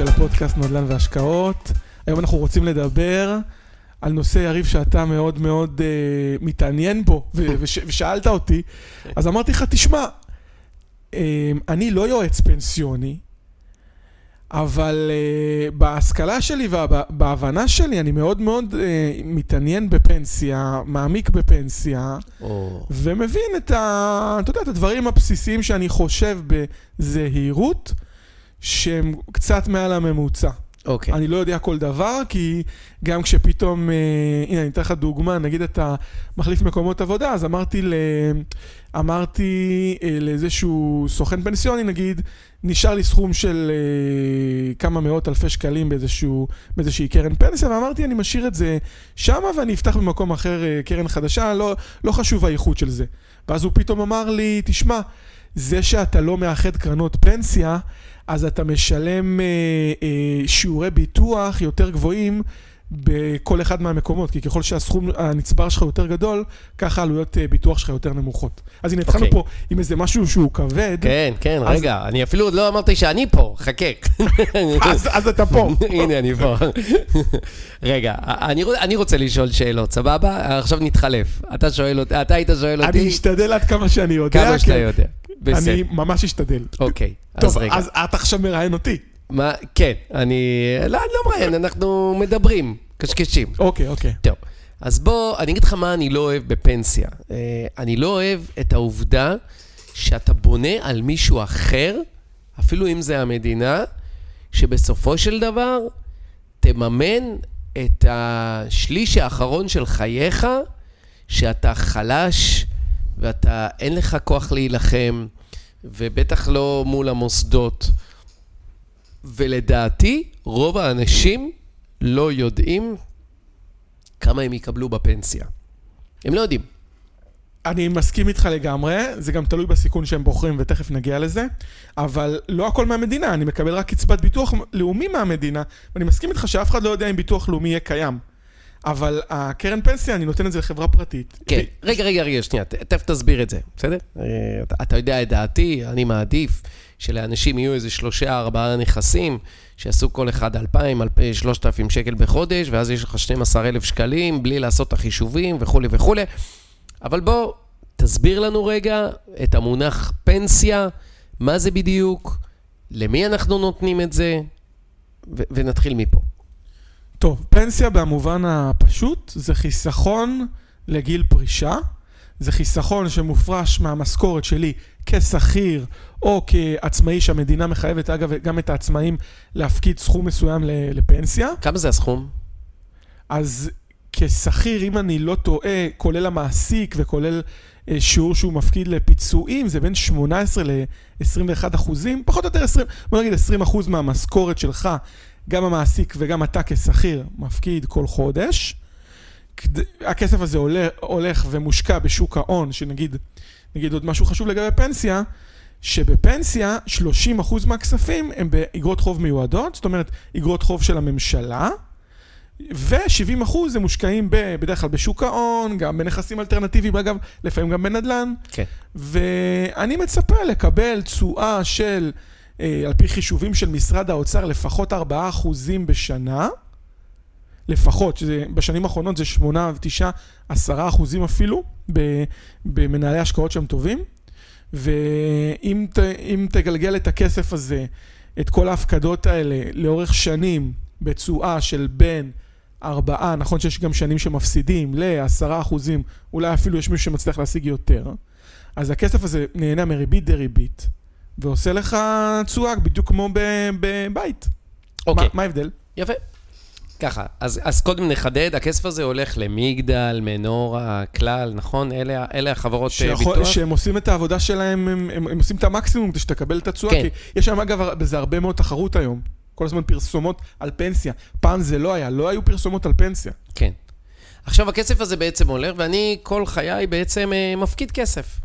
הבאים לפרק 20 של הפודקאסט נדל"ן והשקעות. היום אנחנו רוצים לדבר על נושא יריב שאתה מאוד מאוד uh, מתעניין בו, ו- וש- ושאלת אותי, אז אמרתי לך, תשמע, um, אני לא יועץ פנסיוני, אבל uh, בהשכלה שלי ובהבנה שלי, אני מאוד מאוד uh, מתעניין בפנסיה, מעמיק בפנסיה, או... ומבין את, ה, אתה יודע, את הדברים הבסיסיים שאני חושב בזהירות, שהם קצת מעל הממוצע. אוקיי. אני לא יודע כל דבר, כי גם כשפתאום, אה, הנה, אני אתן לך דוגמה, נגיד אתה מחליף מקומות עבודה, אז אמרתי, ל, אמרתי אה, לאיזשהו סוכן פנסיוני, נגיד, נשאר לי סכום של אה, כמה מאות אלפי שקלים באיזשהו, באיזושהי קרן פנסיה, ואמרתי, אני משאיר את זה שמה ואני אפתח במקום אחר אה, קרן חדשה, לא, לא חשוב האיכות של זה. ואז הוא פתאום אמר לי, תשמע, זה שאתה לא מאחד קרנות פנסיה, אז אתה משלם אה, אה, שיעורי ביטוח יותר גבוהים בכל אחד מהמקומות, כי ככל שהסכום הנצבר שלך יותר גדול, ככה עלויות אה, ביטוח שלך יותר נמוכות. אז הנה, התחלנו אוקיי. פה עם איזה משהו שהוא כבד, כן, כן, אז- רגע, אני אפילו עוד לא אמרתי שאני פה, חכה. אז, אז אתה פה. הנה, אני פה. רגע, אני אני רוצה לשאול שאלות, סבבה? עכשיו נתחלף. אתה שואל אותי, אתה היית שואל אני אותי משתדל עד כמה שאני יודע. כמה שאתה כן. יודע. בסדר. אני ממש אשתדל. אוקיי, אז טוב, רגע. אז את עכשיו מראיין אותי. מה, כן, אני... לא, אני לא מראיין, אנחנו מדברים, קשקשים. אוקיי, אוקיי. טוב, אז בוא, אני אגיד לך מה אני לא אוהב בפנסיה. אה, אני לא אוהב את העובדה שאתה בונה על מישהו אחר, אפילו אם זה המדינה, שבסופו של דבר תממן את השליש האחרון של חייך, שאתה חלש ואתה, אין לך כוח להילחם, ובטח לא מול המוסדות. ולדעתי, רוב האנשים לא יודעים כמה הם יקבלו בפנסיה. הם לא יודעים. אני מסכים איתך לגמרי, זה גם תלוי בסיכון שהם בוחרים ותכף נגיע לזה, אבל לא הכל מהמדינה, אני מקבל רק קצבת ביטוח לאומי מהמדינה, ואני מסכים איתך שאף אחד לא יודע אם ביטוח לאומי יהיה קיים. אבל הקרן פנסיה, אני נותן את זה לחברה פרטית. כן, רגע, רגע, רגע, שנייה, תכף תסביר את זה, בסדר? אה, אתה- יודע את דעתי, אני מעדיף שלאנשים יהיו איזה שלושה, ארבעה נכסים, שיעשו כל אחד 2,000, 3,000 שקל בחודש, ואז יש לך 12,000 שקלים, בלי לעשות את החישובים וכולי וכולי. אבל בוא, תסביר לנו רגע את המונח פנסיה, מה זה בדיוק, למי אנחנו נותנים את זה, ונתחיל מפה. טוב, פנסיה במובן הפשוט זה חיסכון לגיל פרישה. זה חיסכון שמופרש מהמשכורת שלי כשכיר או כעצמאי שהמדינה מחייבת, אגב, גם את העצמאים להפקיד סכום מסוים לפנסיה. כמה זה הסכום? אז כשכיר, אם אני לא טועה, כולל המעסיק וכולל אה, שיעור שהוא מפקיד לפיצויים, זה בין 18 ל-21 אחוזים, פחות או יותר 20, בוא נגיד 20 אחוז מהמשכורת שלך, גם המעסיק וגם אתה כשכיר מפקיד כל חודש. הכסף הזה עולה, הולך ומושקע בשוק ההון, שנגיד, נגיד עוד משהו חשוב לגבי פנסיה, שבפנסיה 30% אחוז מהכספים הם באגרות חוב מיועדות, זאת אומרת, אגרות חוב של הממשלה, ו-70 אחוז הם מושקעים ב, בדרך כלל בשוק ההון, גם בנכסים אלטרנטיביים, אגב, לפעמים גם בנדל"ן. כן. ואני מצפה לקבל תשואה של, על פי חישובים של משרד האוצר, לפחות 4 אחוזים בשנה. לפחות, שזה, בשנים האחרונות זה 8 ו-9, 10 אחוזים אפילו, ב- במנהלי השקעות שהם טובים. ואם ת, תגלגל את הכסף הזה, את כל ההפקדות האלה, לאורך שנים, בתשואה של בין 4, נכון שיש גם שנים שמפסידים, ל-10 אחוזים, אולי אפילו יש מישהו שמצליח להשיג יותר, אז הכסף הזה נהנה מריבית דריבית, ועושה לך תשואה בדיוק כמו בבית. אוקיי. מה- מה ההבדל? יפה. ככה, אז, אז קודם נחדד, הכסף הזה הולך למגדל, מנורה, כלל, נכון? אלה, אלה החברות אה, שיכול, ביטוח? שהם עושים את העבודה שלהם, הם, הם, הם עושים את המקסימום כדי שתקבל את התשואה, כן. כי יש שם אגב בזה הרבה מאוד תחרות היום. כל הזמן פרסומות על פנסיה. פעם זה לא היה, לא היו פרסומות על פנסיה. כן. עכשיו, הכסף הזה בעצם הולך, ואני כל חיי בעצם אה, מפקיד כסף,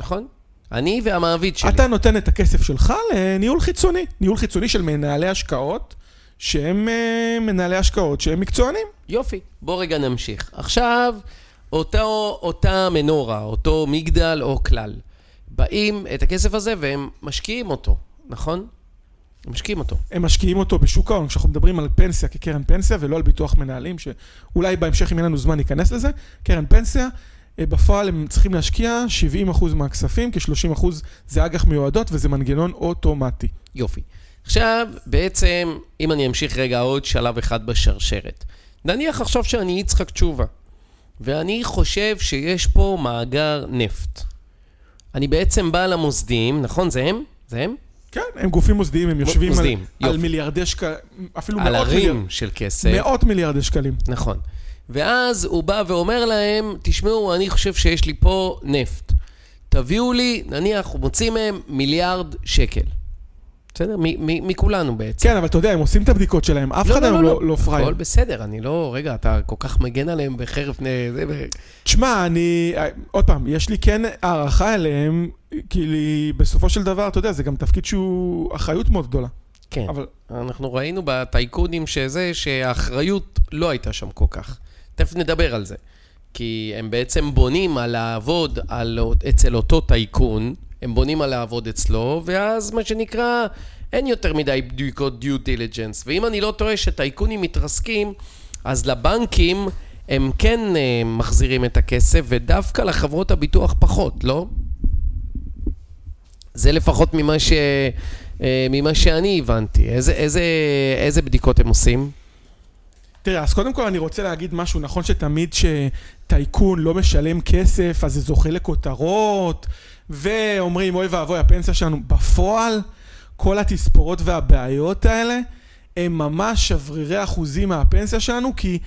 נכון? אני והמעביד שלי. אתה נותן את הכסף שלך לניהול חיצוני, ניהול חיצוני של מנהלי השקעות, שהם אה, מנהלי השקעות שהם מקצוענים. יופי, בוא רגע נמשיך. עכשיו, אותו, אותה מנורה, אותו מגדל או כלל, באים את הכסף הזה והם משקיעים אותו, נכון? הם משקיעים אותו. הם משקיעים אותו בשוק ההון, כשאנחנו מדברים על פנסיה כקרן פנסיה ולא על ביטוח מנהלים, שאולי בהמשך אם אין לנו זמן ניכנס לזה, קרן פנסיה, בפועל הם צריכים להשקיע 70% מהכספים, כ-30% זה אג"ח מיועדות וזה מנגנון אוטומטי. יופי. עכשיו, בעצם, אם אני אמשיך רגע עוד שלב אחד בשרשרת. נניח עכשיו שאני יצחק תשובה, ואני חושב שיש פה מאגר נפט. אני בעצם בא למוסדים, נכון? זה הם? זה הם? כן, הם גופים מוסדיים, הם יושבים על, מוסדיים, על יופי. מיליארדי שקלים, אפילו על מאות, מיליארד, הרים של כסף. מאות מיליארדי שקלים. נכון. ואז הוא בא ואומר להם, תשמעו, אני חושב שיש לי פה נפט. תביאו לי, נניח, הוא מוציא מהם מיליארד שקל. בסדר? מכולנו בעצם. כן, אבל אתה יודע, הם עושים את הבדיקות שלהם, אף אחד היום לא, לא פראייר. הכל בסדר, אני לא... רגע, אתה כל כך מגן עליהם בחרף... תשמע, אני, עוד פעם, יש לי כן הערכה אליהם, כי בסופו של דבר, אתה יודע, זה גם תפקיד שהוא אחריות מאוד גדולה. כן. אבל אנחנו ראינו בטייקונים שזה, שהאחריות לא הייתה שם כל כך. תכף נדבר על זה. כי הם בעצם בונים על לעבוד על, אצל אותו טייקון, הם בונים על לעבוד אצלו, ואז מה שנקרא, אין יותר מדי בדיקות דיו דיליג'נס. ואם אני לא טועה שטייקונים מתרסקים, אז לבנקים הם כן אה, מחזירים את הכסף, ודווקא לחברות הביטוח פחות, לא? זה לפחות ממה, ש... אה, ממה שאני הבנתי. איזה, איזה, איזה בדיקות הם עושים? תראה, אז קודם כל אני רוצה להגיד משהו, נכון שתמיד שטייקון לא משלם כסף, אז זה זוכה לכותרות, ואומרים, אוי ואבוי, הפנסיה שלנו. בפועל, כל התספורות והבעיות האלה, הם ממש שברירי אחוזים מהפנסיה שלנו, כי,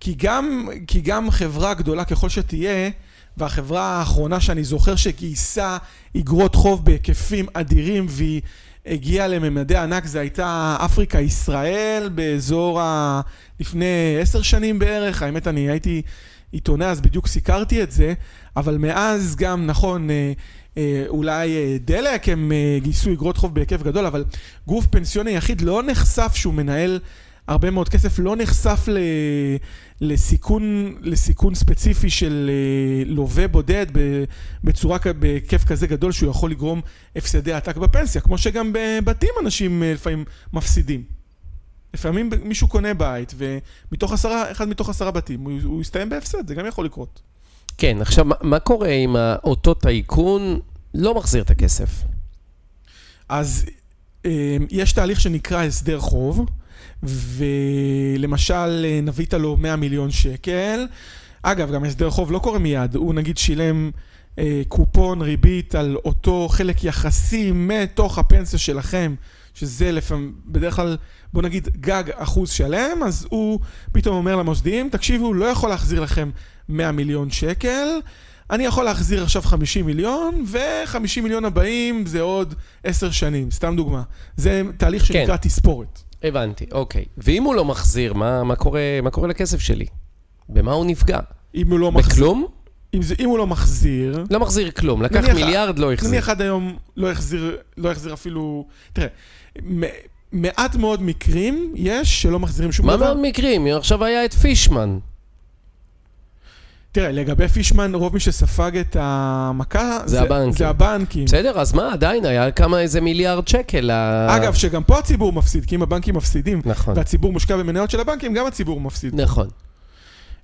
כי, גם, כי גם חברה גדולה ככל שתהיה, והחברה האחרונה שאני זוכר שגייסה אגרות חוב בהיקפים אדירים, והיא הגיעה לממדי ענק, זה הייתה אפריקה ישראל באזור ה... לפני עשר שנים בערך, האמת אני הייתי עיתונאי אז בדיוק סיקרתי את זה, אבל מאז גם, נכון, אה, אה, אולי אה, דלק, הם גייסו אגרות חוב בהיקף גדול, אבל גוף פנסיוני יחיד לא נחשף שהוא מנהל הרבה מאוד כסף, לא נחשף ל... לסיכון, לסיכון ספציפי של אה, לווה בודד בצורה, בהיקף כזה גדול שהוא יכול לגרום הפסדי עתק בפנסיה, כמו שגם בבתים אנשים אה, לפעמים מפסידים. לפעמים מישהו קונה בית, ומתוך עשרה, אחד מתוך עשרה בתים, הוא, הוא יסתיים בהפסד, זה גם יכול לקרות. כן, עכשיו, מה, מה קורה אם אותו טייקון לא מחזיר את הכסף? אז אה, יש תהליך שנקרא הסדר חוב, ולמשל אה, נבית לו 100 מיליון שקל. אגב, גם הסדר חוב לא קורה מיד, הוא נגיד שילם אה, קופון ריבית על אותו חלק יחסי מתוך הפנסיה שלכם, שזה לפעמים, בדרך כלל, בוא נגיד גג אחוז שלם, אז הוא פתאום אומר למוסדיים, תקשיבו, לא יכול להחזיר לכם 100 מיליון שקל, אני יכול להחזיר עכשיו 50 מיליון, ו-50 מיליון הבאים זה עוד 10 שנים, סתם דוגמה. זה תהליך שנקרא תספורת. הבנתי, אוקיי. ואם הוא לא מחזיר, מה, מה, קורה, מה קורה לכסף שלי? במה הוא נפגע? אם הוא לא מחזיר, בכלום? אם, זה, אם הוא לא מחזיר, לא מחזיר כלום. לקח נניח- מיליארד, לא החזיר. נניח עד היום לא החזיר, לא החזיר אפילו, תראה, מ- מעט מאוד מקרים יש שלא מחזירים שום מה דבר. מאוד מקרים? עכשיו היה את פישמן. תראה, לגבי פישמן, רוב מי שספג את המכה זה הבנקים. זה הבנקים. בסדר, אז מה, עדיין היה כמה איזה מיליארד שקל. אגב, שגם פה הציבור מפסיד, כי אם הבנקים מפסידים, נכון, והציבור מושקע במניות של הבנקים, גם הציבור מפסיד. נכון.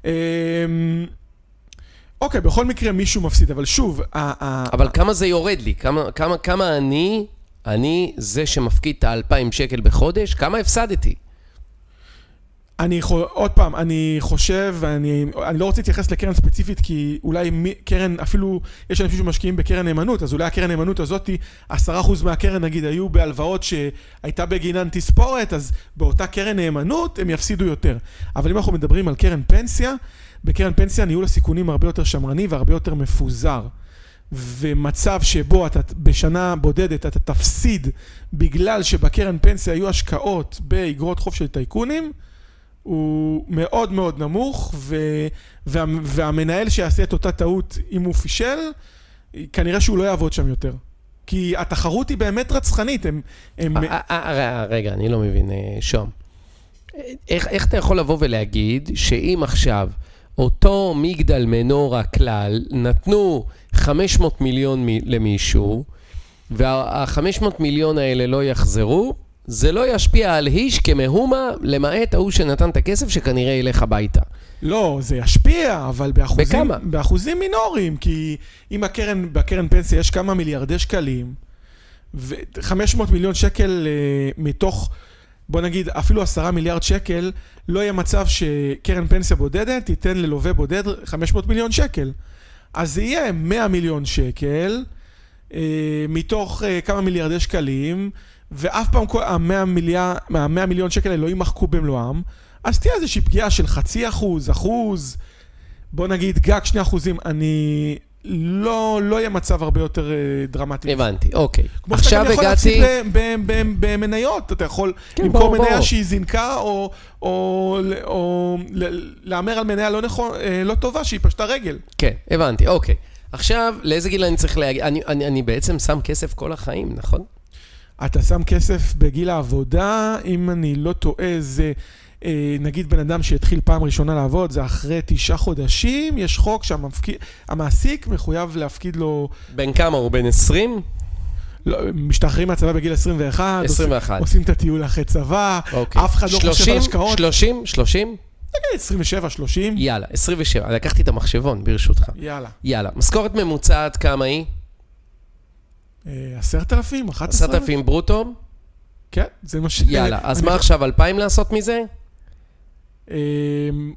אמ, אוקיי, בכל מקרה מישהו מפסיד, אבל שוב, ה- ה- אבל כמה זה יורד לי? כמה, כמה, כמה אני, אני זה שמפקיד את ה-2,000 שקל בחודש, כמה הפסדתי? אני עוד פעם, אני חושב, ואני אני לא רוצה להתייחס לקרן ספציפית, כי אולי מי, קרן, אפילו יש אנשים שמשקיעים בקרן נאמנות, אז אולי הקרן נאמנות הזאת, 10% מהקרן נגיד היו בהלוואות שהייתה בגינן תספורת, אז באותה קרן נאמנות הם יפסידו יותר. אבל אם אנחנו מדברים על קרן פנסיה, בקרן פנסיה ניהול הסיכונים הרבה יותר שמרני והרבה יותר מפוזר. ומצב שבו אתה בשנה בודדת אתה תפסיד בגלל שבקרן פנסיה היו השקעות באגרות חוב של טייקונים, הוא מאוד מאוד נמוך, ו, וה, והמנהל שיעשה את אותה טעות אם הוא פישל, כנראה שהוא לא יעבוד שם יותר. כי התחרות היא באמת רצחנית, הם... הם אה, אה, אה, רגע, אני לא מבין, אה, שוהם. איך, איך אתה יכול לבוא ולהגיד שאם עכשיו אותו מגדל מנורה כלל נתנו 500 מיליון מ- למישהו, וה-500 מיליון האלה לא יחזרו, זה לא ישפיע על איש כמהומה, למעט ההוא שנתן את הכסף שכנראה ילך הביתה. לא, זה ישפיע, אבל באחוזים, בכמה? באחוזים מינוריים, כי אם הקרן, בקרן פנסיה יש כמה מיליארדי שקלים, ו-500 מיליון שקל אה, מתוך, בוא נגיד, אפילו 10 מיליארד שקל, לא יהיה מצב שקרן פנסיה בודדת תיתן ללווה בודד 500 מיליון שקל. אז זה יהיה 100 מיליון שקל, אה, מתוך אה, כמה מיליארדי שקלים, ואף פעם כל ה-100 מיליאר, 100 מיליון שקל האלה לא יימחקו במלואם, אז תהיה איזושהי פגיעה של חצי אחוז, אחוז, בוא נגיד גג שני אחוזים, אני... לא, לא יהיה מצב הרבה יותר אה, דרמטי. הבנתי, אוקיי. כמו שאתה גם יכול הגעתי... להפסיד במניות, אתה יכול כן, למכור ברור, מניה ברור. שהיא זינקה, או, או, או ל- להמר על מניה לא, נכון, לא טובה, שהיא פשטה רגל. כן, הבנתי, אוקיי. עכשיו, לאיזה גיל אני צריך להגיע? אני, אני, אני בעצם שם כסף כל החיים, נכון? אתה שם כסף בגיל העבודה, אם אני לא טועה, זה אה, נגיד בן אדם שהתחיל פעם ראשונה לעבוד, זה אחרי תשעה חודשים, יש חוק שהמעסיק מחויב להפקיד לו, בן כמה הוא? בן 20? לא, משתחררים מהצבא בגיל 21, 21. עושים, עושים את הטיול אחרי צבא, אוקיי. אף אחד לא חושב על 30? השקעות. 30? 30? נגיד 27, 30, יאללה, 27. לקחתי את המחשבון, ברשותך. יאללה. יאללה, משכורת ממוצעת כמה היא? אה, עשרת אלפים, אחת עשרה? 10,000 ברוטו? כן, זה מה ש... יאללה, אז מה עכשיו, 2,000 לעשות מזה? אה,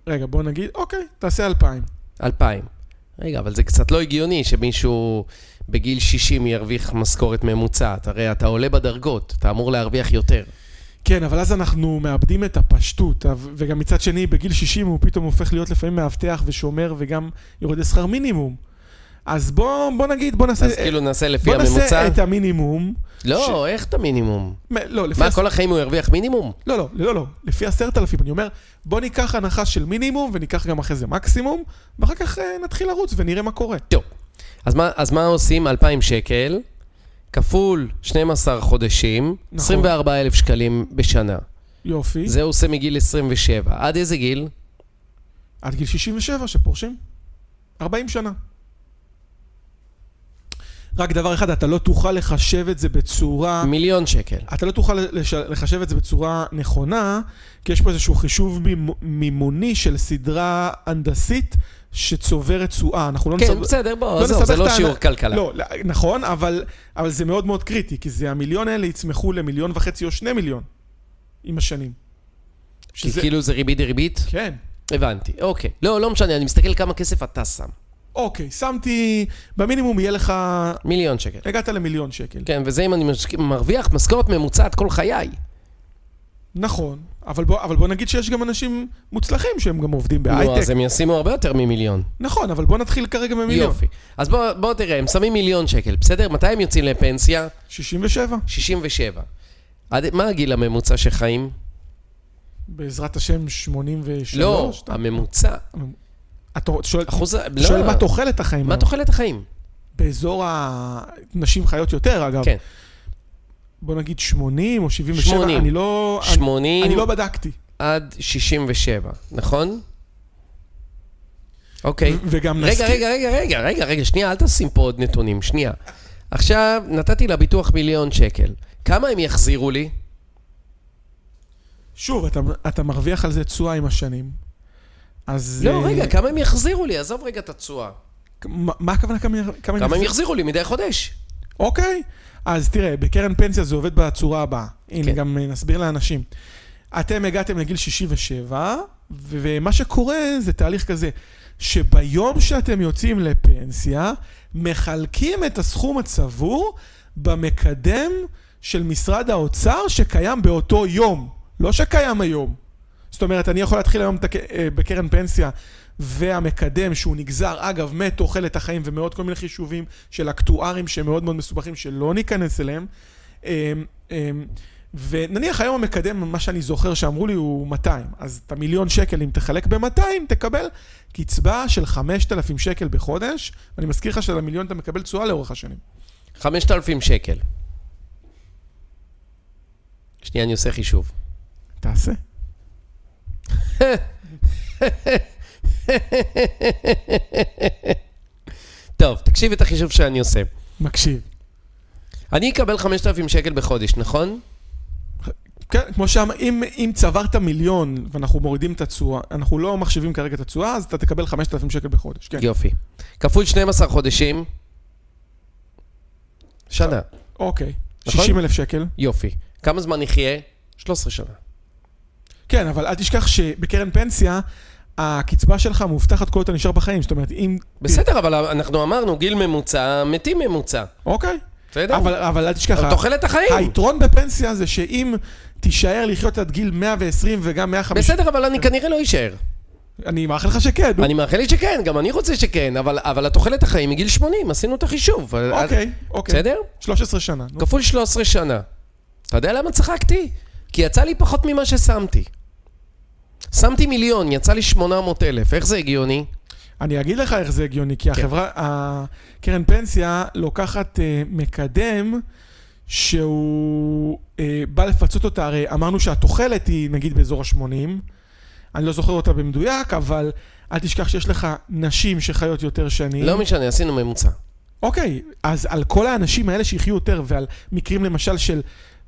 רגע, בוא נגיד, אוקיי, תעשה אלפיים. 2,000. רגע, אבל זה קצת לא הגיוני שמישהו בגיל 60 ירוויח משכורת ממוצעת. הרי אתה עולה בדרגות, אתה אמור להרוויח יותר. כן, אבל אז אנחנו מאבדים את הפשטות, וגם מצד שני, בגיל 60 הוא פתאום הופך להיות לפעמים מאבטח ושומר וגם יורד לשכר מינימום. אז בוא, בוא נגיד, בוא נעשה, אז כאילו נעשה לפי בוא הממוצע? נעשה את המינימום. לא, איך את המינימום? מ- לא, לפי מה, הס- כל החיים הוא ירוויח מינימום? לא, לא, לא, לא, לפי עשרת אלפים. אני אומר, בוא ניקח הנחה של מינימום וניקח גם אחרי זה מקסימום, ואחר כך אה, נתחיל לרוץ ונראה מה קורה. טוב. אז מה, אז מה עושים? 2,000 שקל, כפול 12 חודשים, נכון. 24,000 שקלים בשנה. יופי. זה עושה מגיל 27. עד איזה גיל? עד גיל 67 שפורשים. 40 שנה. רק דבר אחד, אתה לא תוכל לחשב את זה בצורה... מיליון שקל. אתה לא תוכל לש... לחשב את זה בצורה נכונה, כי יש פה איזשהו חישוב מימ- מימוני של סדרה הנדסית שצוברת תשואה. אנחנו לא כן, נסב- בסדר, בוא, לא עזוב, נסבך זה לא שיעור כלכלה. לא, לא, נכון, אבל, אבל זה מאוד מאוד קריטי, כי זה המיליון האלה יצמחו למיליון וחצי או שני מיליון עם השנים. כי כאילו זה ריבית דריבית? כן. הבנתי, אוקיי. לא, לא משנה, אני מסתכל כמה כסף אתה שם. אוקיי, שמתי, במינימום יהיה לך, מיליון שקל. הגעת למיליון שקל. כן, וזה אם אני מרוויח משכורת ממוצעת כל חיי. נכון, אבל בוא, אבל בוא נגיד שיש גם אנשים מוצלחים שהם גם עובדים נו, בהייטק. אז הם ישימו הרבה יותר ממיליון. נכון, אבל בוא נתחיל כרגע במיליון. יופי. אז בוא, בוא תראה, הם שמים מיליון שקל, בסדר? מתי הם יוצאים לפנסיה? 67, 67. עד, מה הגיל הממוצע שחיים? בעזרת השם 83. לא, אתה- הממוצע. אתה שואל, אחוז... שואל לא. מה תוחלת החיים? מה? תוחלת החיים? באזור הנשים חיות יותר, אגב. כן. בוא נגיד 80 או 77, 80. אני לא... אני- 80 אני לא בדקתי. עד 67, נכון? אוקיי. וגם רגע, נזכיר- רגע, רגע, רגע, רגע, רגע, שנייה, אל תשים פה עוד נתונים, שנייה. עכשיו, נתתי לביטוח מיליון שקל. כמה הם יחזירו לי? שוב, אתה, אתה מרוויח על זה תשואה עם השנים. אז... לא, אה, רגע, כמה הם יחזירו לי? עזוב רגע את התשואה. מה, הכוונה כמה, כמה, כמה הם יחזיר? יחזירו לי מדי חודש? אוקיי, אז תראה, בקרן פנסיה זה עובד בצורה הבאה. הנה, כן. גם אה, נסביר לאנשים. אתם הגעתם לגיל 67, ו- ומה שקורה זה תהליך כזה, שביום שאתם יוצאים לפנסיה, מחלקים את הסכום הצבור במקדם של משרד האוצר שקיים באותו יום, לא שקיים היום. זאת אומרת, אני יכול להתחיל היום אה, בקרן פנסיה, והמקדם שהוא נגזר, אגב, מתוחלת החיים ומעוד כל מיני חישובים של אקטוארים שהם מאוד מאוד מסובכים, שלא ניכנס אליהם. אמ, אמ, ונניח היום המקדם, מה שאני זוכר שאמרו לי הוא 200, אז את המיליון שקל, אם תחלק ב-200, תקבל קצבה של 5,000 שקל בחודש, ואני מזכיר לך שעל המיליון אתה מקבל תשואה לאורך השנים. 5,000 שקל. שנייה, אני עושה חישוב. תעשה. טוב, תקשיב את החישוב שאני עושה. מקשיב. אני אקבל 5,000 שקל בחודש, נכון? כן, כמו שאמר, אם, אם צברת מיליון ואנחנו מורידים את התשואה, אנחנו לא מחשיבים כרגע את התשואה, אז אתה תקבל 5,000 שקל בחודש, כן. יופי. כפול 12 חודשים, שנה. אוקיי, נכון? 60 אלף שקל. יופי. כמה זמן נחיה? 13 שנה. כן, אבל אל תשכח שבקרן פנסיה, הקצבה שלך מובטחת כל אתה נשאר בחיים, זאת אומרת, אם... בסדר, אבל אנחנו אמרנו, גיל ממוצע, מתים ממוצע. אוקיי. בסדר? אבל, אבל אל תשכח, אבל תוחלת החיים. היתרון בפנסיה זה שאם תישאר לחיות עד גיל 120 וגם 150... בסדר, אבל אני כנראה לא אשאר. אני מאחל לך שכן. אני מאחל לי שכן, גם אני רוצה שכן, אבל, אבל התוחלת החיים מגיל 80, עשינו את החישוב. אוקיי, אוקיי. בסדר? 13 שנה. כפול 13 שנה. אתה יודע למה צחקתי? כי יצא לי פחות ממה ששמתי. שמתי מיליון, יצא לי 800 אלף, איך זה הגיוני? אני אגיד לך איך זה הגיוני, כי החברה, הקרן פנסיה לוקחת אה, מקדם שהוא אה, בא לפצות אותה, הרי אמרנו שהתוחלת היא נגיד באזור ה-80, אני לא זוכר אותה במדויק, אבל אל תשכח שיש לך נשים שחיות יותר שנים. לא משנה, עשינו ממוצע. אוקיי, אז על כל האנשים האלה שיחיו יותר, ועל מקרים למשל של,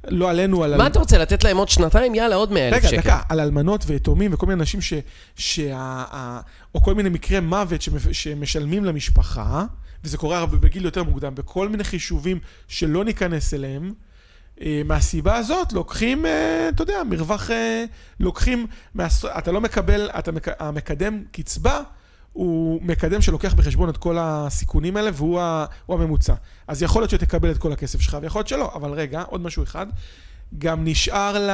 לא עלינו, על... מה אתה רוצה, לתת להם עוד שנתיים? יאללה, עוד 100 אלף רגע, שקל. דקה, על אלמנות ויתומים וכל מיני אנשים ש... שה... או כל מיני מקרי מוות. שמשלמים למשפחה, וזה קורה הרבה בגיל יותר מוקדם, בכל מיני חישובים שלא ניכנס אליהם. אה, מהסיבה הזאת לוקחים, אה, אתה יודע, מרווח, אה, לוקחים. אתה לא מקבל, אתה מק... המקדם קצבה הוא מקדם שלוקח בחשבון את כל הסיכונים האלה והוא ה... הוא הממוצע. אז יכול להיות שתקבל את כל הכסף שלך ויכול להיות שלא, אבל רגע, עוד משהו אחד. גם נשאר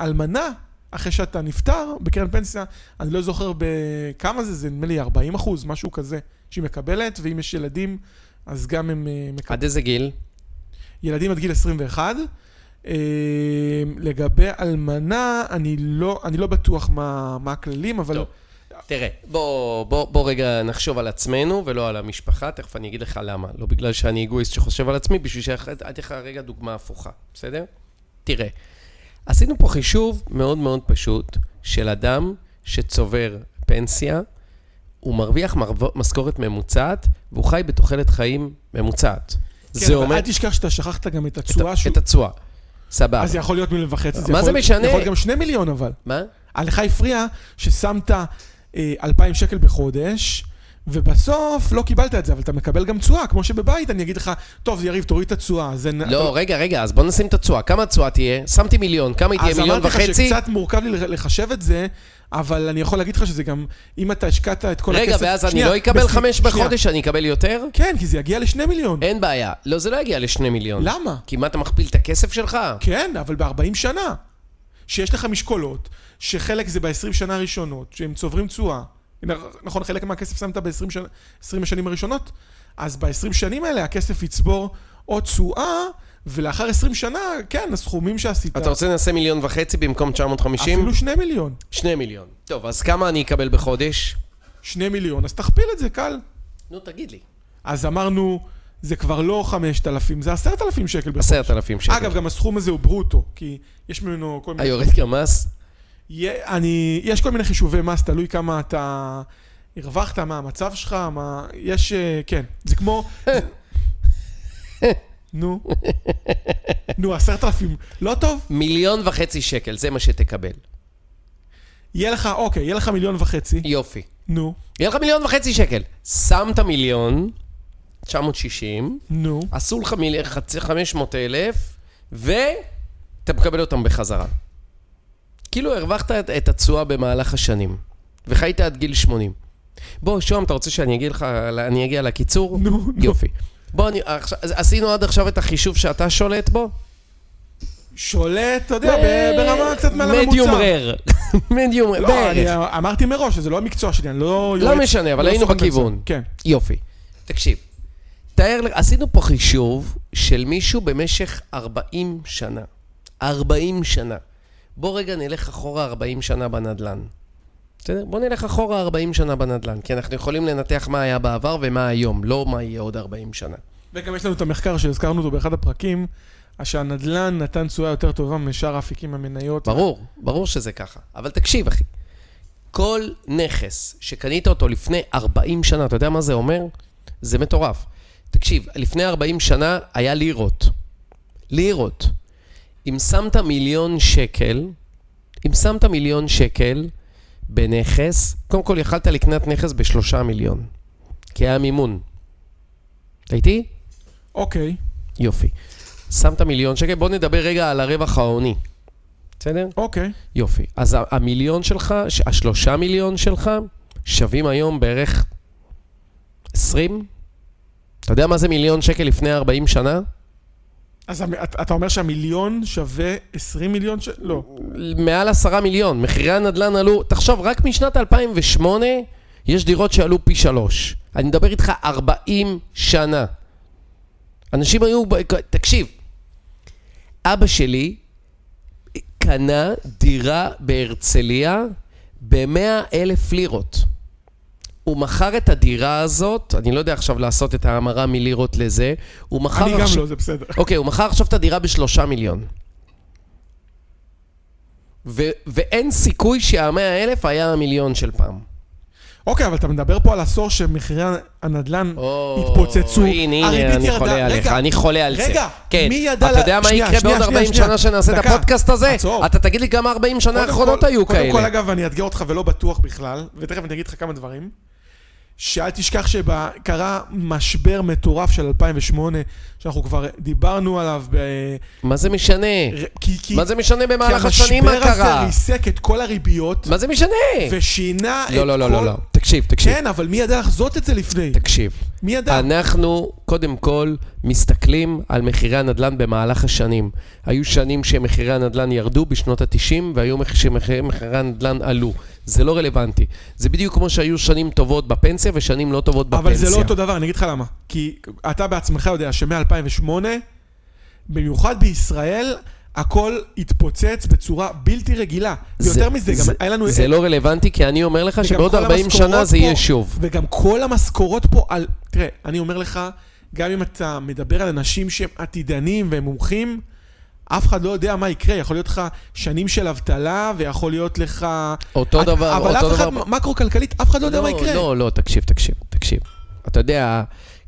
לאלמנה, אחרי שאתה נפטר, בקרן פנסיה, אני לא זוכר בכמה זה, זה נדמה לי 40 אחוז, משהו כזה, שהיא מקבלת, ואם יש ילדים, אז גם הם אה, מקבלים. עד איזה גיל? ילדים עד גיל 21. אה, לגבי אלמנה, אני לא, אני לא בטוח מה, מה הכללים, אבל... טוב. תראה, בוא, בוא, בוא רגע נחשוב על עצמנו ולא על המשפחה, תכף אני אגיד לך למה. לא בגלל שאני אגואיסט שחושב על עצמי, בשביל שאתן לך רגע דוגמה הפוכה, בסדר? תראה, עשינו פה חישוב מאוד מאוד פשוט של אדם שצובר פנסיה, הוא מרוויח מרו- משכורת ממוצעת, והוא חי בתוחלת חיים ממוצעת. כן, זה אבל אומר... אל תשכח שאתה שכחת גם את את התשואה ה- שהוא... את התשואה. סבבה. אז זה יכול להיות מיליון וחצי. מה יכול- זה משנה? יכול להיות גם שני מיליון אבל. מה? לך הפריע ששמת 2,000 שקל בחודש, ובסוף לא קיבלת את זה, אבל אתה מקבל גם תשואה, כמו שבבית אני אגיד לך, טוב, יריב, תוריד את התשואה. זה... אתה- לא, רגע, רגע, אז בוא נשים את התשואה. כמה התשואה תהיה? שמתי מיליון, כמה היא תהיה? אז מיליון אמרתי לך וחצי? שקצת מורכב לי לחשב את זה, אבל אני יכול להגיד לך שזה גם, אם אתה השקעת את כל הכסף... רגע, ואז אני שנייה, לא אקבל בסי- חמש שנייה. בחודש, אני אקבל יותר? כן, כי זה יגיע לשני מיליון. אין בעיה. לא, זה לא יגיע לשני מיליון. למה? כי מה, אתה מכפיל את הכסף שלך? כן, אבל ב-40 שנה. שיש לך משקולות, שחלק זה ב-20 שנה הראשונות, שהם צוברים תשואה. נכון, חלק מהכסף שמת ב-20 שנה, 20 השנים הראשונות, אז ב-20 שנים האלה הכסף יצבור עוד תשואה, ולאחר 20 שנה, כן, הסכומים שעשית, אתה רוצה נעשה מיליון וחצי במקום 950? אפילו 2 מיליון. שני מיליון. טוב, אז כמה אני אקבל בחודש? 2 מיליון, אז תכפיל את זה, קל. נו, תגיד לי. אז אמרנו, זה כבר לא 5,000, זה 10,000 שקל בחודש. עשרת אלפים שקל. אגב, גם הסכום הזה הוא ברוטו, כי יש ממנו כל מיני... יורד גם מס? אני, יש כל מיני חישובי מס, תלוי כמה אתה הרווחת, מה המצב שלך, מה... יש, אה, כן, זה כמו... נו, נו, עשרת אלפים, לא טוב? מיליון וחצי שקל, זה מה שתקבל. יהיה לך, אוקיי, יהיה לך מיליון וחצי, יופי. נו, יהיה לך מיליון וחצי שקל. שמת מיליון, 960, נו, עשו לך מיל... חצי 500 אלף, ואתה מקבל אותם בחזרה. כאילו הרווחת את, את התשואה במהלך השנים, וחיית עד גיל 80. בוא, שוהם, אתה רוצה שאני אגיד לך, אני אגיע לקיצור? נו, נו. יופי. בוא, אני, עכשיו, אז עשינו עד עכשיו את החישוב שאתה שולט בו? שולט, אתה יודע, ב- ברמה קצת מעל הממוצע. מדיום רר. מדיום רר, לא, אני בערך. אמרתי מראש שזה לא המקצוע שלי, אני לא... לא משנה, אבל לא היינו בכיוון. כן. יופי. תקשיב, תאר, עשינו פה חישוב של מישהו במשך 40 שנה. 40 שנה. בוא רגע נלך אחורה 40 שנה בנדלן. בסדר? בוא נלך אחורה 40 שנה בנדלן, כי אנחנו יכולים לנתח מה היה בעבר ומה היום, לא מה יהיה עוד 40 שנה. וגם יש לנו את המחקר שהזכרנו אותו באחד הפרקים, שהנדל"ן נתן תשואה יותר טובה משאר האפיקים המניות. ברור, ברור שזה ככה. אבל תקשיב, אחי. כל נכס שקנית אותו לפני 40 שנה, אתה יודע מה זה אומר? זה מטורף. תקשיב, לפני 40 שנה היה לירות. לירות. אם שמת מיליון שקל, אם שמת מיליון שקל בנכס, קודם כל יכלת לקנות נכס בשלושה מיליון, כי היה מימון. אתה איתי? אוקיי, יופי. שמת מיליון שקל, בוא נדבר רגע על הרווח ההוני. בסדר? אוקיי. יופי. אז המיליון שלך, השלושה מיליון שלך, שווים היום בערך 20? אתה יודע מה זה מיליון שקל לפני 40 שנה? אז אתה אומר שהמיליון שווה 20 מיליון ש... לא. מעל 10 מיליון. מחירי הנדל"ן עלו, תחשוב, רק משנת 2008 יש דירות שעלו פי שלוש. אני מדבר איתך 40 שנה. אנשים היו, תקשיב, אבא שלי קנה דירה בהרצליה ב-100 אלף לירות. הוא מכר את הדירה הזאת, אני לא יודע עכשיו לעשות את ההמרה מלירות לזה, הוא מכר אני גם עכשיו... לא, זה בסדר. אוקיי, הוא מכר עכשיו את הדירה בשלושה מיליון. ו- ואין סיכוי שהמאה אלף היה המיליון של פעם. אוקיי, אבל אתה מדבר פה על עשור שמחירי הנדל"ן או, התפוצצו, הנה, הנה, אני ירדה. חולה עליך, רגע, אני חולה על זה. רגע, כן. מי ידע... אתה לה- יודע מה שנייה, יקרה שנייה, בעוד שנייה, 40 שנייה. שנה שנעשה את הפודקאסט הזה? עצור. אתה תגיד לי כמה 40 שנה קודם האחרונות כל- היו קודם כל, כאלה. אגב, אני אאתגר אותך ולא בטוח בכלל, ותכף אני אגיד לך כמה דברים. שאל תשכח שקרה משבר מטורף של 2008, שאנחנו כבר דיברנו עליו, ב... מה זה משנה? כי, כי, מה זה משנה כי במהלך השנים מה המשבר הזה קרה? ריסק את כל הריביות, מה זה משנה? ושינה את לא, לא, לא, לא, כל... לא. תקשיב, תקשיב. כן, אבל מי ידע לחזות את זה לפני? תקשיב. מי ידע? אנחנו, קודם כל, מסתכלים על מחירי הנדל"ן במהלך השנים. היו שנים שמחירי הנדל"ן ירדו בשנות ה-90, והיו מח- שמחירי מחירי הנדל"ן עלו. זה לא רלוונטי. זה בדיוק כמו שהיו שנים טובות בפנסיה ושנים לא טובות בפנסיה. אבל זה לא אותו דבר, אני אגיד לך למה. כי אתה בעצמך יודע שמ-2008, במיוחד בישראל, הכל התפוצץ בצורה בלתי רגילה. ויותר מזה, גם היה לנו... זה לא רלוונטי, כי אני אומר לך שבעוד כל 40 המשכורות שנה זה יהיה שוב. וגם כל המשכורות פה על... תראה, אני אומר לך, גם אם אתה מדבר על אנשים שהם עתידנים והם מומחים, אף אחד לא יודע מה יקרה. יכול להיות לך שנים של אבטלה, ויכול להיות לך... אותו את- דבר, אבל אותו אף אחד, דבר. מקרו-כלכלית, אף אחד לא יודע מה יקרה. לא, לא, תקשיב, תקשיב, תקשיב. אתה יודע,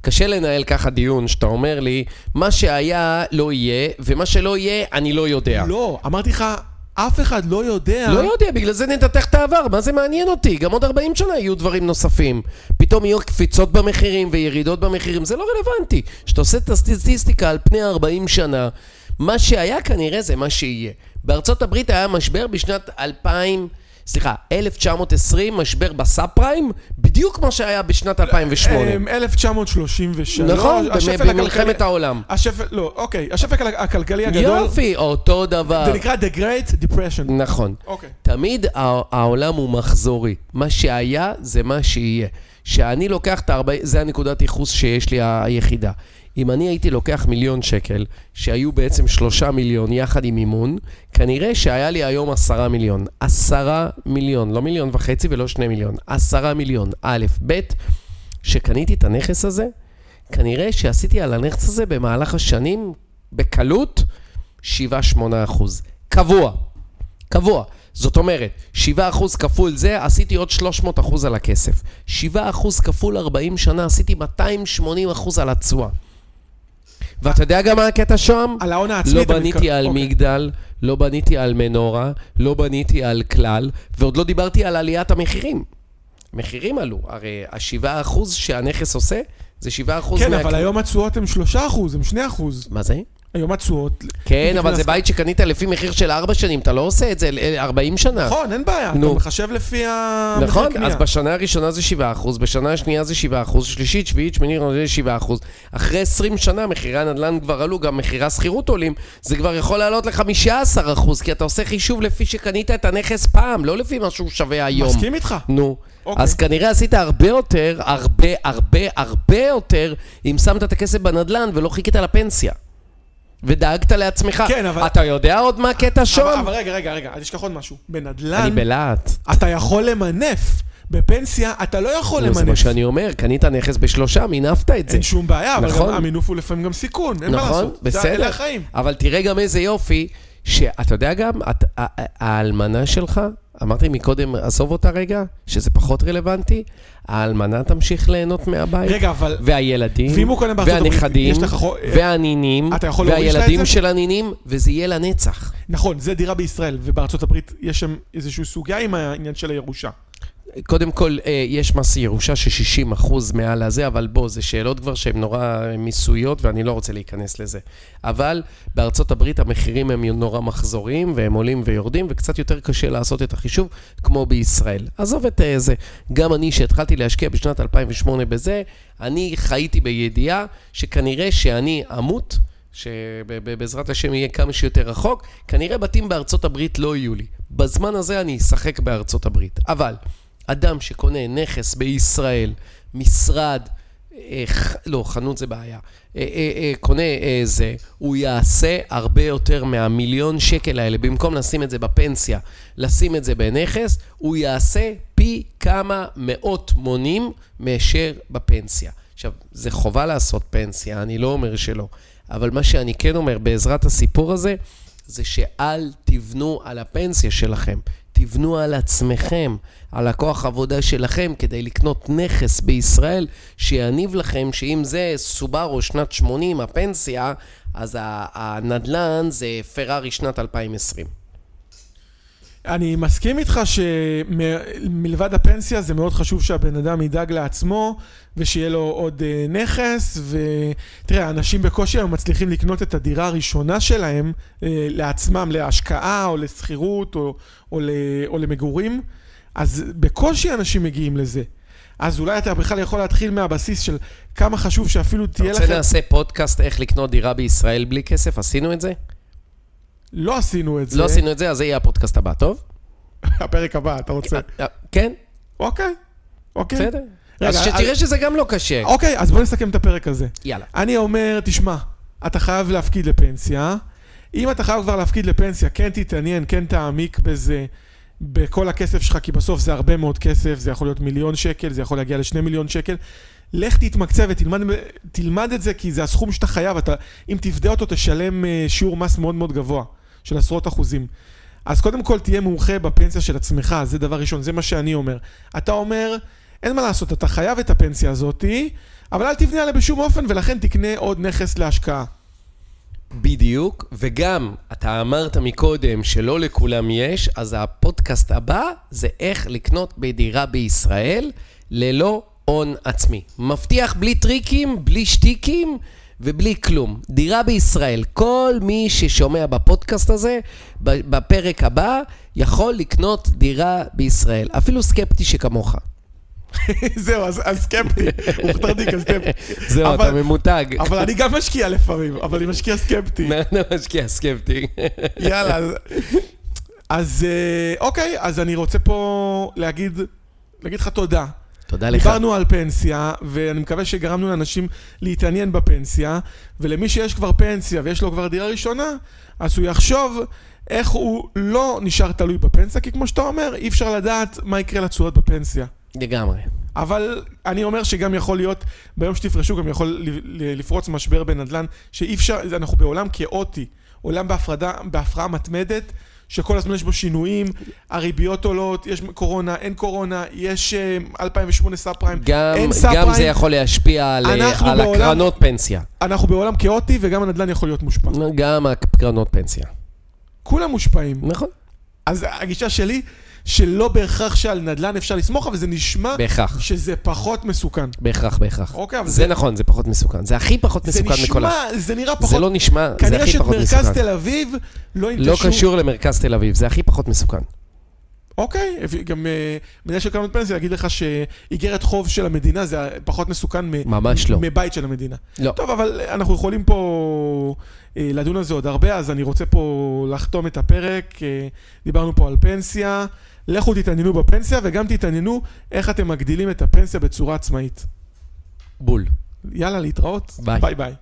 קשה לנהל ככה דיון שאתה אומר לי, מה שהיה לא יהיה, ומה שלא יהיה, אני לא יודע. לא, אמרתי לך, אף אחד לא יודע. לא יודע, בגלל זה ננתח את העבר, מה זה מעניין אותי? גם עוד 40 שנה יהיו דברים נוספים. פתאום יהיו קפיצות במחירים וירידות במחירים, זה לא רלוונטי. כשאתה עושה את הסטטיסטיקה על פני 40 שנה, מה שהיה כנראה זה מה שיהיה. בארצות הברית היה משבר בשנת 2000, סליחה, 1920, משבר בסאב פריים, בדיוק כמו שהיה בשנת 2008. אמ, 1933. נכון, במלחמת העולם. השפל, לא, אוקיי, השפל הכלכלי הגדול, יופי, אותו דבר. זה נקרא The Great Depression. נכון. אוקיי. תמיד הע- העולם הוא מחזורי. מה שהיה זה מה שיהיה. שאני לוקח את ה-40, זה הנקודת ייחוס שיש לי היחידה. אם אני הייתי לוקח מיליון שקל, שהיו בעצם שלושה מיליון יחד עם מימון, כנראה שהיה לי היום עשרה מיליון. עשרה מיליון, לא מיליון וחצי ולא שני מיליון. עשרה מיליון. א', ב', שקניתי את הנכס הזה, כנראה שעשיתי על הנכס הזה במהלך השנים, בקלות, 7-8 אחוז. קבוע. קבוע. זאת אומרת, 7% כפול זה, עשיתי עוד 300 אחוז על הכסף. 7% כפול 40 שנה, עשיתי 280 אחוז על התשואה. ואתה יודע גם מה הקטע שם? על ההון העצמי. לא בניתי מתכ- על אוקיי. מגדל, לא בניתי על מנורה, לא בניתי על כלל, ועוד לא דיברתי על עליית המחירים. מחירים עלו, הרי ה-7% אחוז שהנכס עושה, זה 7% אחוז כן, אבל היום התשואות הן 3 אחוז, הן 2 אחוז. מה זה? היום התשואות... כן, אבל זה בית שקנית לפי מחיר של 4 שנים, אתה לא עושה את זה ל- 40 שנה. נכון, אין בעיה. נו. אתה מחשב לפי המחיר נכון. אז בשנה הראשונה זה 7%, בשנה השנייה זה 7%, שלישית, שביעית, שמינית, זה 7%. אחרי 20 שנה מחירי הנדל"ן כבר עלו, גם מחירי השכירות עולים, זה כבר יכול לעלות ל-15%, כי אתה עושה חישוב לפי שקנית את הנכס פעם, לא לפי מה שהוא שווה היום. מסכים איתך. נו. אוקיי. אז כנראה עשית הרבה יותר, הרבה, הרבה, הרבה יותר, אם שמת את הכסף בנדל"ן ולא חיכית לפנסיה. ודאגת לעצמך. כן, אבל- אתה יודע עוד מה הקטע אבל, שם? אבל רגע, רגע, רגע, אל תשכח עוד משהו. אני בנדל"ן, בלהט. אתה יכול למנף. בפנסיה, אתה לא יכול נו, זה למנף. מה שאני אומר, קנית נכס בשלושה, מינפת את זה. אין שום בעיה, אבל נכון. גם המינוף הוא לפעמים גם סיכון, אין מה נכון, לעשות. זה- בסדר. אלה החיים. אבל תראה גם איזה יופי, שאתה יודע גם, האלמנה שלך, אמרתי מקודם, עזוב אותה רגע, שזה פחות רלוונטי, האלמנה תמשיך ליהנות מהבית. רגע, אבל... והילדים, ואם הוא הברית, והנכדים, והנינים, והילדים? של הנינים, וזה יהיה לנצח. נכון, זה דירה בישראל, ובארצות הברית יש שם איזושהי סוגיה עם העניין של הירושה. קודם כל, אה, יש מס ירושה של 60% מעל הזה, אבל בוא, זה שאלות כבר שהן נורא מיסויות, ואני לא רוצה להיכנס לזה. אבל בארצות הברית המחירים הם נורא מחזוריים, והם עולים ויורדים, וקצת יותר קשה לעשות את החישוב, כמו בישראל. עזוב את אה, זה. גם אני, שהתחלתי להשקיע בשנת 2008 בזה, אני חייתי בידיעה שכנראה שאני אמות, שבעזרת השם יהיה כמה שיותר רחוק, כנראה בתים בארצות הברית לא יהיו לי. בזמן הזה אני אשחק בארצות הברית. אבל אדם שקונה נכס בישראל, משרד, אה, ח- לא, חנות זה בעיה, אה, אה, אה, קונה אה, זה, הוא יעשה הרבה יותר מהמיליון שקל האלה, במקום לשים את זה בפנסיה, לשים את זה בנכס, הוא יעשה פי כמה מאות מונים מאשר בפנסיה. עכשיו, זה חובה לעשות פנסיה, אני לא אומר שלא, אבל מה שאני כן אומר בעזרת הסיפור הזה, זה שאל תבנו על הפנסיה שלכם, תבנו על עצמכם, על הכוח עבודה שלכם, כדי לקנות נכס בישראל שיניב לכם שאם זה סובארו שנת 80, הפנסיה, אז הנדל"ן זה פרארי שנת 2020. אני מסכים איתך שמלבד הפנסיה זה מאוד חשוב שהבן אדם ידאג לעצמו ושיהיה לו עוד אה, נכס ותראה, אנשים בקושי היום מצליחים לקנות את הדירה הראשונה שלהם אה, לעצמם, להשקעה או לשכירות או, או, ל, או למגורים, אז בקושי אנשים מגיעים לזה. אז אולי אתה בכלל יכול להתחיל מהבסיס של כמה חשוב שאפילו אתה תהיה רוצה לכם... נעשה פודקאסט איך לקנות דירה בישראל בלי כסף? עשינו את זה? לא עשינו את זה. לא עשינו את זה, אז זה יהיה הפודקאסט הבא, טוב? הפרק הבא, אתה רוצה. אה, כן, אוקיי, אוקיי. בסדר. רגע, אז שתראה שזה גם לא קשה. אוקיי, אז בוא נסכם את הפרק הזה. יאללה. אני אומר, תשמע, אתה חייב להפקיד לפנסיה. אם אתה חייב כבר להפקיד לפנסיה, כן תתעניין, כן תעמיק בזה, בכל הכסף שלך, כי בסוף זה הרבה מאוד כסף, זה יכול להיות מיליון שקל, זה יכול להגיע לשני מיליון שקל. לך תתמקצע ותלמד תלמד את זה, כי זה הסכום שאתה חייב. אתה, אם תפדה אותו, תשלם אה, שיעור מס מאוד מאוד גבוה, של עשרות אחוזים. אז קודם כל תהיה מומחה בפנסיה של עצמך, זה דבר ראשון, זה מה שאני אומר. אתה אומר, אין מה לעשות, אתה חייב את הפנסיה הזאתי, אבל אל תבנה עליה בשום אופן, ולכן תקנה עוד נכס להשקעה. בדיוק, וגם, אתה אמרת מקודם שלא לכולם יש, אז הפודקאסט הבא זה איך לקנות בדירה בישראל ללא הון עצמי. מבטיח בלי טריקים, בלי שטיקים ובלי כלום. דירה בישראל, כל מי ששומע בפודקאסט הזה, בפרק הבא, יכול לקנות דירה בישראל. אפילו סקפטי שכמוך. זהו, אז, אז סקפטי, הוא אז סקפטי. זהו, אתה ממותג. אבל אני גם משקיע לפעמים, אבל אני משקיע סקפטי. אתה משקיע סקפטי. יאללה, אז- אז אה, אוקיי, אז אני רוצה פה להגיד, להגיד לך תודה. תודה לך. דיברנו על פנסיה, ואני מקווה שגרמנו לאנשים להתעניין בפנסיה, ולמי שיש כבר פנסיה ויש לו כבר דירה ראשונה, אז הוא יחשוב איך הוא לא נשאר תלוי בפנסיה, כי כמו שאתה אומר, אי אפשר לדעת מה יקרה לתשואות בפנסיה. לגמרי. אבל אני אומר שגם יכול להיות, ביום שתפרשו גם יכול לפרוץ משבר בנדל"ן, שאי אפשר, אנחנו בעולם כאוטי, עולם בהפרדה, בהפרעה מתמדת, שכל הזמן יש בו שינויים, הריביות עולות, יש קורונה, אין קורונה, יש אה, 2008 sub prime, גם, אין sub גם זה prime, יכול להשפיע על, אנחנו על בעולם- הקרנות פנסיה. אנחנו בעולם כאוטי וגם הנדל"ן יכול להיות מושפע. גם הקרנות פנסיה. כולם מושפעים. נכון. אז הגישה שלי, שלא בהכרח שעל נדל"ן אפשר לסמוך, אבל זה נשמע בהכרח. שזה פחות מסוכן. בהכרח, בהכרח. אוקיי, אבל זה נכון, זה פחות מסוכן. זה הכי פחות זה מסוכן מכל ה... נשמע, זה נראה פחות... זה לא נשמע, זה כנראה הכי שאת פחות מרכז מסוכן. תל אביב לא ינטשו... לא קשור למרכז תל אביב, זה הכי פחות מסוכן. אוקיי, גם אה, מנהל של קרנות פנסיה יגיד לך שאיגרת חוב של המדינה זה פחות מסוכן מ- ממש לא. מבית של המדינה. לא. טוב, אבל אנחנו יכולים פה אה, לדון על זה עוד הרבה, אז אני רוצה פה לחתום את הפרק. אה, דיברנו פה על פנסיה. לכו תתעניינו בפנסיה וגם תתעניינו איך אתם מגדילים את הפנסיה בצורה עצמאית. בול. יאללה, להתראות. ביי. ביי ביי.